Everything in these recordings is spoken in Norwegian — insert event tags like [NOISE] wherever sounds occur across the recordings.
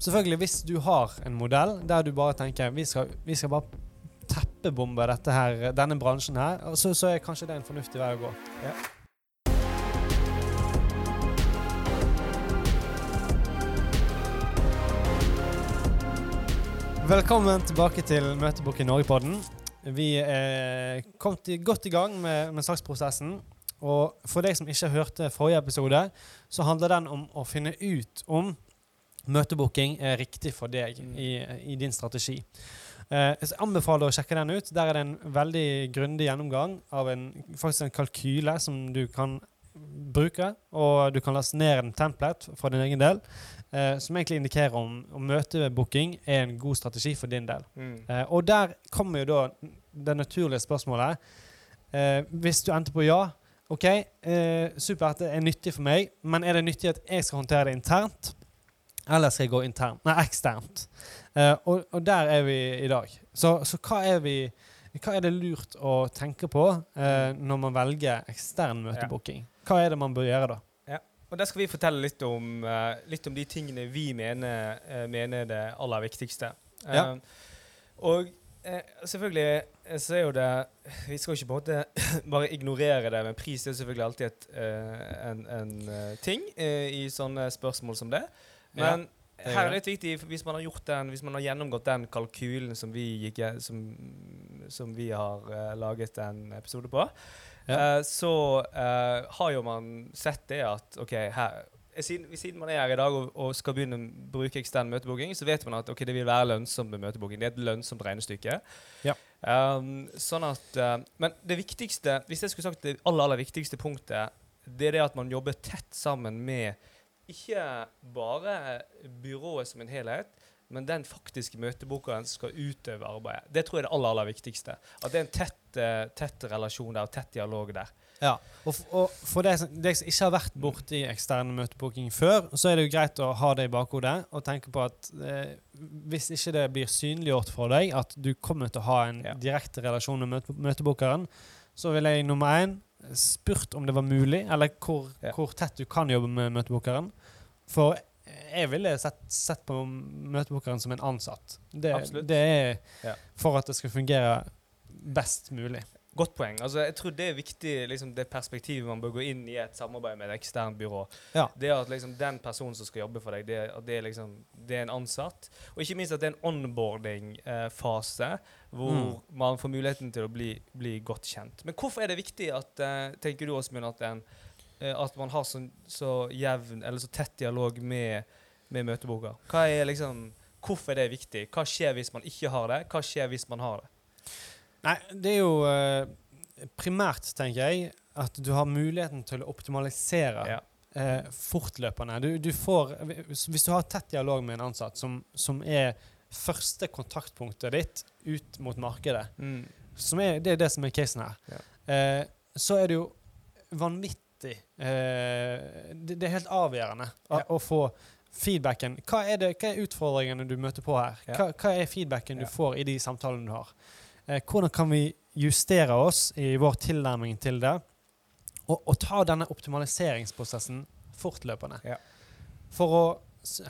selvfølgelig, hvis du har en modell der du bare tenker vi skal, vi skal bare teppebombe her, denne bransjen her, så, så er kanskje det en fornuftig vei å gå. Ja. Velkommen tilbake til Møtebok i Norge-podden. Vi er kommet godt i gang med, med saksprosessen. Og for deg som ikke hørte forrige episode, så handler den om å finne ut om møtebooking er riktig for deg Mm. i, i din strategi. Eh, jeg anbefaler å sjekke den ut. Der er det en veldig grundig gjennomgang av en, faktisk en kalkyle som du kan bruke. Og du kan laste ned en template for din egen del, eh, som egentlig indikerer om, om møtebooking er en god strategi for din del. Mm. Eh, og der kommer jo da det naturlige spørsmålet. Eh, hvis du endte på ja, OK, eh, supert, det er nyttig for meg, men er det nyttig at jeg skal håndtere det internt? Eller skal jeg gå internt? Nei, eksternt. Eh, og, og der er vi i dag. Så, så hva, er vi, hva er det lurt å tenke på eh, når man velger ekstern møtebooking? Hva er det man bør gjøre da? Ja. Og Der skal vi fortelle litt om, uh, litt om de tingene vi mener, mener det aller viktigste. Ja. Og selvfølgelig så er jo det Vi skal ikke på en måte [COUGHS] bare ignorere det, men pris er selvfølgelig alltid et, en, en ting i sånne spørsmål som det. Men er her er det. litt viktig, hvis man har gjort den, hvis man har gjennomgått den kalkylen som vi, gikk, som, som vi har uh, laget en episode på, Ja. uh, så uh, har jo man sett det at OK, her siden, siden man er her i dag og, og skal begynne å bruke ekstern møtebooking, så vet man at okay, det vil være lønnsomt med møtebooking. Det er et lønnsomt regnestykke. Ja. Um, sånn at Men det viktigste, hvis jeg skulle sagt det aller, aller viktigste punktet, det er det at man jobber tett sammen med ikke bare byrået som en helhet, men den faktiske møtebokeren som skal utøve arbeidet. Det tror jeg er det aller, aller viktigste. At det er en tett, eh, tett relasjon der, og tett dialog der. Ja, og, og for deg som, ikke har vært borti ekstern møtebooking før, så er det jo greit å ha det i bakhodet og tenke på at eh, hvis ikke det blir synliggjort for deg at du kommer til å ha en direkte relasjon med møte, møtebookeren, så vil jeg nummer én spurt om det var mulig, eller hvor, Ja. hvor tett du kan jobbe med møtebookeren. For jeg ville sett, sett på møtebookeren som en ansatt. Det, det er Ja. for at det skal fungere best mulig. Godt poeng. Altså, jeg tror det er viktig, liksom, det perspektivet man bør gå inn i et samarbeid med et eksternt byrå. Ja. Det at liksom, den personen som skal jobbe for deg, det, at det, liksom, det er en ansatt. Og ikke minst at det er en onboarding-fase hvor Mm. man får muligheten til å bli, bli godt kjent. Men hvorfor er det viktig at, eh, tenker du Åsmund, at, en, eh, at man har så, så jevn eller så tett dialog med, med møteboka? Hva er liksom, hvorfor er det viktig? Hva skjer hvis man ikke har det? Hva skjer hvis man har det? Nei, det er jo eh, primært, tenker jeg, at du har muligheten til å optimalisere Ja. eh, fortløpende. Du, du får, hvis du har tett dialog med en ansatt som, som er første kontaktpunktet ditt ut mot markedet, Mm. som er, det er det som er casen her, eh, så er det jo vanvittig eh, det, det er helt avgjørende å, Ja. å få feedbacken. Hva er, det, hva er utfordringene du møter på her? Ja. Hva, hva er feedbacken Ja. du får i de samtalene du har? Eh, hvordan kan vi justere oss i vår tilnærming til det, og, og ta denne optimaliseringsprosessen fortløpende? Ja. For å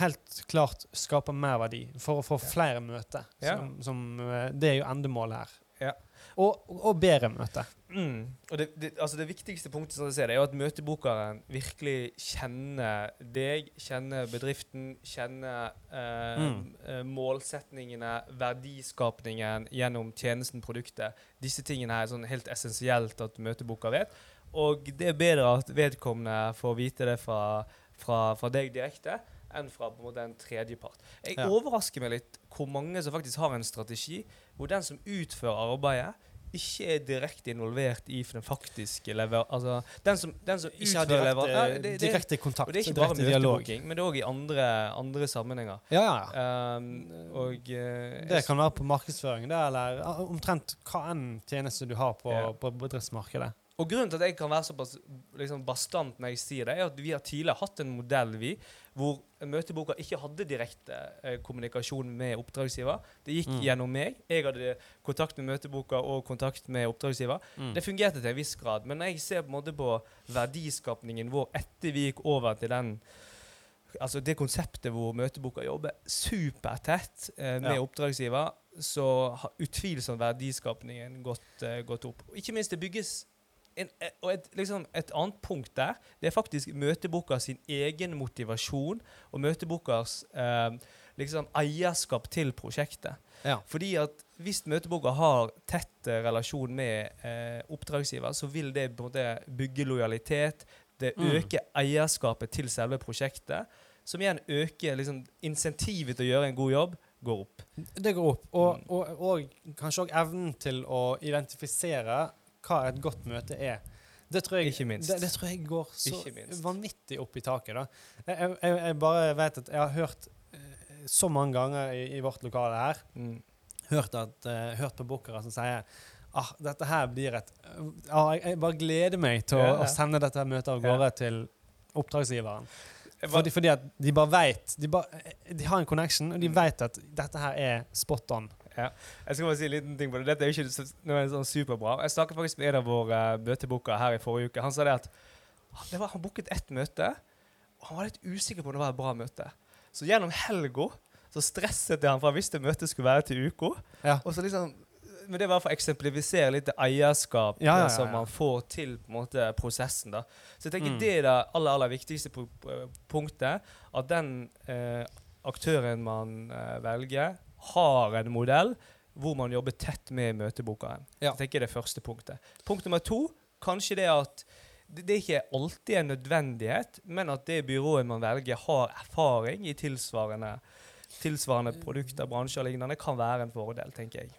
helt klart skape mer verdi, for å få flere møter. Som, som, eh, det er jo endemålet her. Ja. Og, og, bedre møter. Mm. Og det, det, altså det viktigste punktet som jeg ser det, er jo at møtebokeren virkelig kjenner deg, kjenner bedriften, kjenner eh, Mm. eh, målsetningene, verdiskapningen gjennom tjenesten, produktet. Disse tingene er sånn helt essensielt at møteboker vet. Og det er bedre at vedkommende får vite det fra, fra, fra deg direkte enn fra på en måte en tredjepart. Jeg Ja. overrasker meg litt hvor mange som faktisk har en strategi hvor den som utfører arbeidet, ikke er direkte involvert i den faktiske lever... Altså, den som, den som Ikke har direkte, lever... Ja, det- det- direkte kontakt. og det er ikke bare møtebooking, men det er òg i andre, andre sammenhenger. Ja, ja. Um, og uh, Det kan være på markedsføring, det, eller omtrent hva enn tjeneste du har på, på bedriftsmarkedet. Og grunnen til at jeg kan være såpass liksom, bastant når jeg sier det, er at vi har tidligere hatt en modell vi, hvor møteboka ikke hadde direkte eh, kommunikasjon med oppdragsgiver. Det gikk Mm. gjennom meg. Jeg hadde kontakt med møteboka og kontakt med oppdragsgiver. Mm. Det fungerte til en viss grad, men når jeg ser på en måte på verdiskapningen vår etter vi gikk over til den altså det konseptet hvor møteboka jobber supertett eh, med Ja. oppdragsgiver, så har utvilsomt verdiskapningen gått, eh, gått opp. Og ikke minst det bygges en, eh, og et, liksom et annet punkt der, det er faktisk møteboka sin egen motivasjon og møtebokas eh, liksom eierskap til prosjektet. Ja. Fordi at hvis møteboka har tett eh, relasjon med eh, oppdragsgiver, så vil det på en måte bygge lojalitet. Det Mm. øker eierskapet til selve prosjektet, som igjen øker liksom, insentivet til å gjøre en god jobb, går opp. Det går opp. Og, Mm. og, og kanskje òg evnen til å identifisere hva et godt møte er. Det tror jeg, Ikke minst. Det, det tror jeg går så vanvittig opp i taket. da. Jeg, jeg, jeg bare vet at jeg har hørt eh, så mange ganger i, i vårt lokale her Mm. hørt, at, uh, hørt på bookere som sier ah, dette her blir et ah, jeg, bare gleder meg til å, Ja, ja. å sende dette møtet av Ja. gårde til oppdragsgiveren. Fordi, fordi at de bare vet de, de har en connection, og de Mm. vet at dette her er spot on. [LAUGHS] Jeg skal bare si en liten ting på det. Dette er jo ikke noe sånn superbra. Jeg snakket faktisk med en av våre møtebookere her i forrige uke. Han sa det at han- det var, han booket ett møte, og han var litt usikker på om det var et bra møte. Så gjennom helga så stresset jeg han for han visste møtet skulle være til uka. Ja. Og så liksom, men det var for å eksemplifisere litt eierskap Ja, ja, ja, som man får til på en måte prosessen. da. Så jeg tenker Mm. det er det aller, aller viktigste pu- punktet. At den eh, aktøren man eh, velger, har en modell hvor man jobber tett med møtebookeren. Ja. Jeg tenker det er første punktet. Punkt nummer to, kanskje det at det, det er ikke alltid en nødvendighet, men at det byrået man velger, har erfaring i tilsvarende, tilsvarende produkter, bransjer og lignende, kan være en fordel, tenker jeg.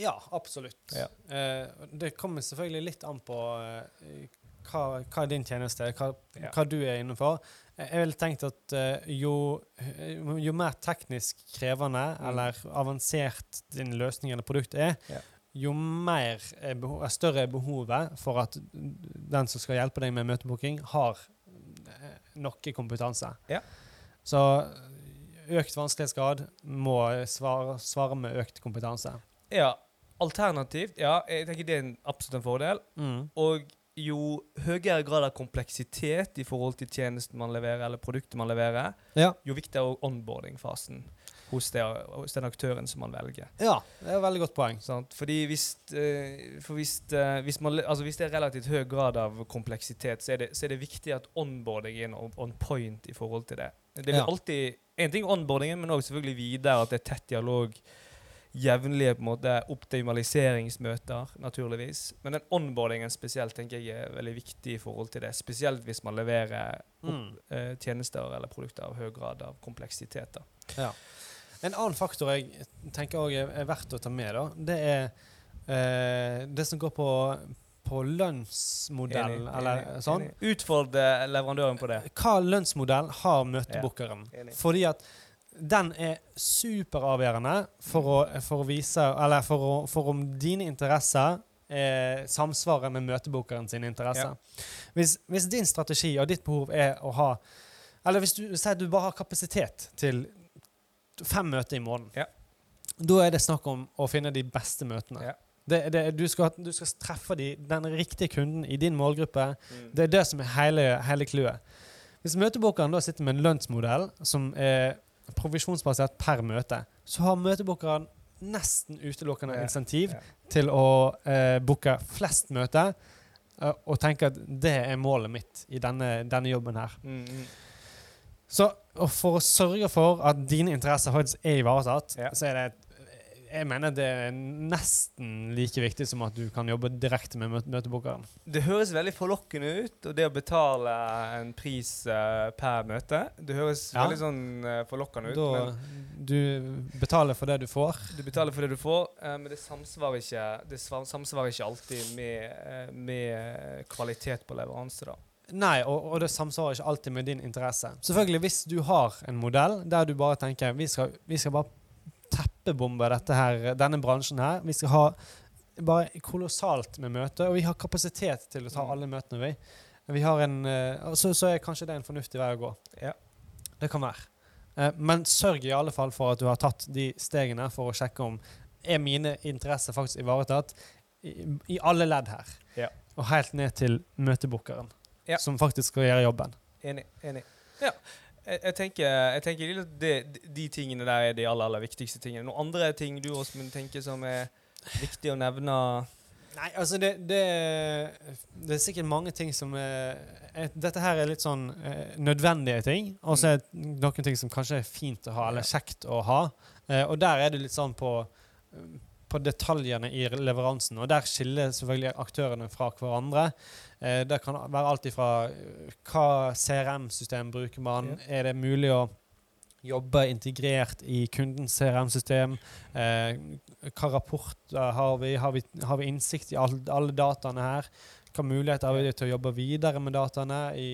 Ja, absolutt. Ja. Eh, det kommer selvfølgelig litt an på eh, hva, hva er din tjeneste, hva, Ja. hva du er innenfor. Eh, Jeg ville tenkt at eh, jo, eh, jo mer teknisk krevende Mm. eller avansert din løsning eller produkt er, Ja. jo mer er behov, større er behovet for at den som skal hjelpe deg med møtebooking, har noe kompetanse. Ja. Så økt vanskelighetsgrad må svare, svare med økt kompetanse. Ja, alternativt, ja, jeg tenker det er en, absolutt en fordel. Mm. Og jo høyere grad av kompleksitet i forhold til tjenesten man leverer, eller produktet man leverer, Ja. jo viktigere er onboarding-fasen hos, hos den aktøren som man velger. Ja, det er et veldig godt poeng. Sånn, Fordi hvis, eh, for hvis, eh, hvis, man, altså hvis det er relativt høy grad av kompleksitet, så er det, så er det viktig at onboarding er on, on point i forhold til det. Det vil Ja. alltid En ting onboardingen, men også selvfølgelig videre at det er tett dialog. Jevnlige på en måte optimaliseringsmøter, naturligvis. Men den onboardingen spesielt tenker jeg er veldig viktig i forhold til det. Spesielt hvis man leverer opp, Mm. eh, tjenester eller produkter av høy grad av kompleksitet. Ja. En annen faktor jeg tenker også er, er verdt å ta med, da, det er eh, det som går på, på lønnsmodell, Enig, eller enig, sånn. Utfordre leverandøren på det. Hva lønnsmodell har møtebookeren? Ja. Fordi at den er superavgjørende for å, for å vise Eller for, å, for om dine interesser eh, samsvarer med møtebokeren sine interesser. Ja. Hvis, hvis din strategi og ditt behov er å ha Eller hvis du sier du bare har kapasitet til fem møter i måneden, Ja. da er det snakk om å finne de beste møtene. Ja. Det, det, du, skal, du skal treffe de, den riktige kunden i din målgruppe. Mm. Det er det som er hele, hele clouet. Hvis møtebokeren da sitter med en lønnsmodell som er provisjonsbasert per møte, så har møtebookeren nesten utelukkende Ja, insentiv ja. til å eh, booke flest møter eh, og tenke at det er målet mitt i denne, denne jobben her. Mm, mm. Så for å sørge for at dine interesser faktisk er ivaretatt, Ja. så er det et jeg mener det er nesten like viktig som at du kan jobbe direkte med møte møtebookeren. Det høres veldig forlokkende ut, og det å betale en pris eh, per møte Det høres Ja. veldig sånn eh, forlokkende ut. Da du betaler for det du får. du betaler for det du får, eh, men det samsvarer ikke, det samsvarer ikke alltid med, med kvalitet på leveranse. da. Nei, og, og det samsvarer ikke alltid med din interesse. Selvfølgelig, hvis du har en modell der du bare tenker vi skal, vi skal bare teppebombe denne bransjen her. Vi skal ha bare kolossalt med møter, og vi har kapasitet til å ta Mm. alle møtene. Vi, vi har en, eh, så, så er kanskje det en fornuftig vei å gå. Ja. Det kan være. Eh, Men sørg i alle fall for at du har tatt de stegene for å sjekke om er mine interesser faktisk ivaretatt i, i alle ledd her. Ja. Og helt ned til møtebookeren, Ja. som faktisk skal gjøre jobben. Enig. enig. Ja. Jeg, jeg tenker, jeg tenker det, de tingene der er de aller, aller viktigste tingene. Noen andre ting du Åsmund, tenker som er viktig å nevne? Nei, altså det, det, det er sikkert mange ting som er eh, Dette her er litt sånn eh, nødvendige ting, og så er det noen ting som kanskje er fint å ha, eller kjekt å ha. Eh, og der er det litt sånn på, på detaljene i leveransen, og der skiller selvfølgelig aktørene fra hverandre. Eh, det kan være alt ifra eh, hva CRM-system bruker man, Ja. er det mulig å jobbe integrert i kundens CRM-system? Eh, hva rapporter har vi? Har vi, har vi innsikt i all, alle dataene her? Hva muligheter har vi til å jobbe videre med dataene i,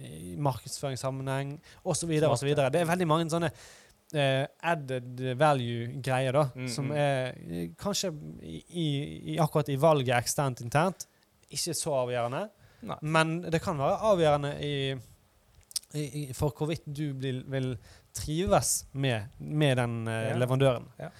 i markedsføringssammenheng osv. Det er veldig mange sånne eh, added value-greier da, Mm, som mm. er eh, kanskje i, i, akkurat i valget eksternt internt ikke så avgjørende, Nei. men det kan være avgjørende i, i, for hvorvidt du vil, vil trives med, med den eh, Ja. leverandøren. Ja.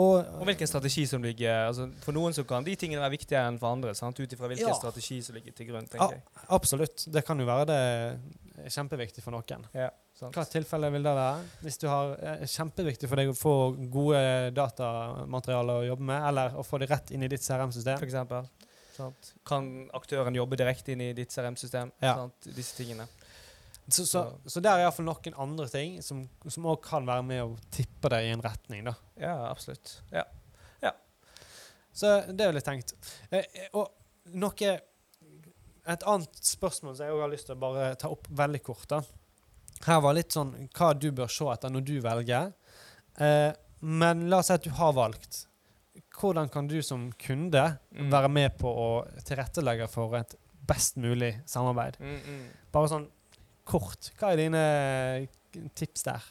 Og, Og hvilken strategi som ligger altså For noen så kan de tingene være viktigere enn for andre. sant? Ut ifra hvilken Ja. strategi som ligger til grunn. Tenker jeg. absolutt. Det kan jo være det er kjempeviktig for noen. Ja, sant. Hva tilfelle vil det være? Hvis du har eh, kjempeviktig for deg å få gode datamaterialer å jobbe med, eller å få det rett inn i ditt CRM-system. eksempel. Sant? Kan aktøren jobbe direkte inn i ditt CRM-system? Ja. Sant? Disse tingene. Så, så, så der er iallfall noen andre ting som òg kan være med å tippe deg i en retning. da. Ja, absolutt. Ja. Så det er litt tenkt. Eh, eh, og noe Et annet spørsmål som jeg også har lyst til å bare ta opp veldig kort. da. Her var litt sånn hva du bør se etter når du velger. Eh, men la oss si at du har valgt. Hvordan kan du som kunde Mm. være med på å tilrettelegge for et best mulig samarbeid? Mm, mm. Bare sånn kort. Hva er dine tips der?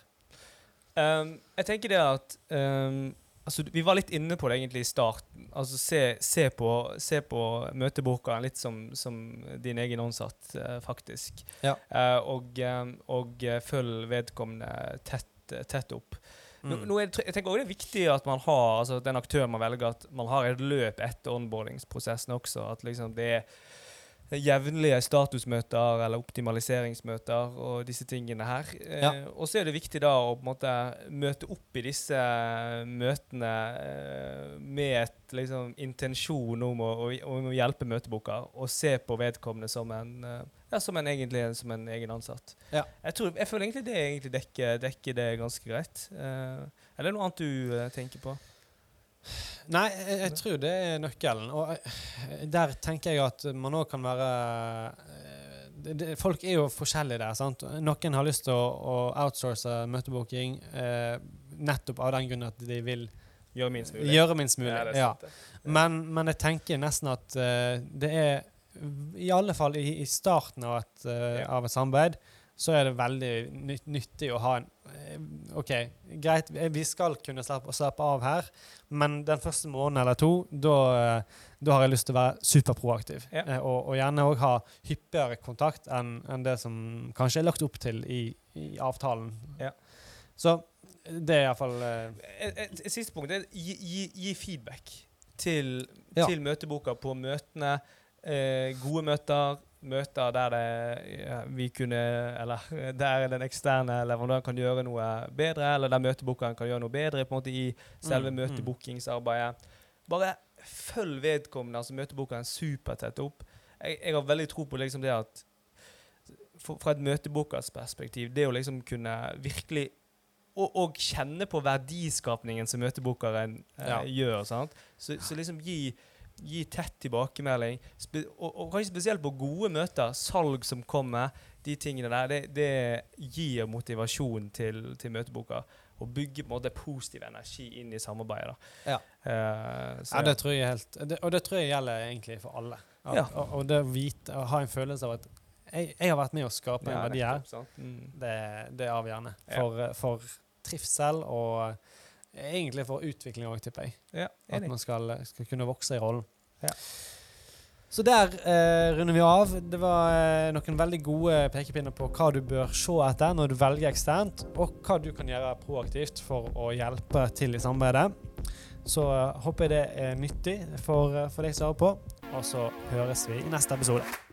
Um, jeg tenker det at um, altså, Vi var litt inne på det egentlig i starten. Altså, se, se, på, se på møteboka litt som, som din egen ansatt, eh, faktisk. Ja. Eh, og, um, og eh, følg vedkommende tett, tett opp. Nå, Mm. nå er det, jeg tenker også det er viktig at man har altså den aktøren man velger, at man har et løp etter onboardingsprosessen også. At liksom det er jevnlige statusmøter eller optimaliseringsmøter og disse tingene her. Eh, Ja. og så er det viktig da å på en måte møte opp i disse møtene eh, med et liksom intensjon om å, å, om å hjelpe møteboka, og se på vedkommende som en eh, ja, som en egentlig som en egen ansatt. Ja. Jeg, tror, jeg føler egentlig det egentlig dekker, dekker det ganske greit. Eh, er det noe annet du eh, tenker på? Nei, jeg, jeg tror det er nøkkelen. Og eh, der tenker jeg at man òg kan være eh, det, det, Folk er jo forskjellige der. sant? Noen har lyst til å, å outsource møtebooking eh, nettopp av den grunn at de vil Gjøre minst mulig. gjøre minst mulig. Ja, Ja. Men, men jeg tenker nesten at uh, det er I alle fall i, i starten av et, uh, Ja. av et samarbeid så er det veldig nytt, nyttig å ha en eh, OK, greit, vi- skal kunne slappe, slappe av her, men den første måneden eller to, da, eh, da har jeg lyst til å være superproaktiv. Ja. Eh, og, og gjerne òg ha hyppigere kontakt enn en det som kanskje er lagt opp til i, i avtalen. Ja. Så det er iallfall eh. Siste punkt er gi, gi, gi feedback til, Ja. til møteboka på møtene. Eh, gode møter, møter der det, kunne Eller [LAUGHS] der den eksterne leverandøren kan gjøre noe bedre, eller der møtebookeren kan gjøre noe bedre måte i selve Mm, mm. møtebookingsarbeidet. Bare følg vedkommende, altså møtebookeren supertett opp. Jeg, jeg har veldig tro på liksom det at for, Fra et møtebookers perspektiv, det å liksom kunne virkelig og, og kjenne på verdiskapningen som møtebokeren eh, Ja. gjør. Så, så liksom gi, gi tett tilbakemelding. Og, og kanskje spesielt på gode møter, salg som kommer, de tingene der, det, det gir motivasjon til, til møteboka. Og bygger på en måte positiv energi inn i samarbeidet. Ja. Uh, Ja, det tror jeg helt det, Og det tror jeg gjelder egentlig for alle. At, Ja. og, og det å vite, å ha en følelse av at jeg, jeg har vært med å skape en verdi her. Mm. det, det er avgjørende. For, eh, for trivsel og egentlig for utvikling òg, tipper jeg. Ja, At man skal, skal kunne vokse i rollen. Ja. Så der eh, runder vi av. Det var eh, noen veldig gode pekepinner på hva du bør se etter når du velger eksternt, og hva du kan gjøre proaktivt for å hjelpe til i samarbeidet. Så eh, håper jeg det er nyttig for, eh, for deg som hører på, og så høres vi i neste episode.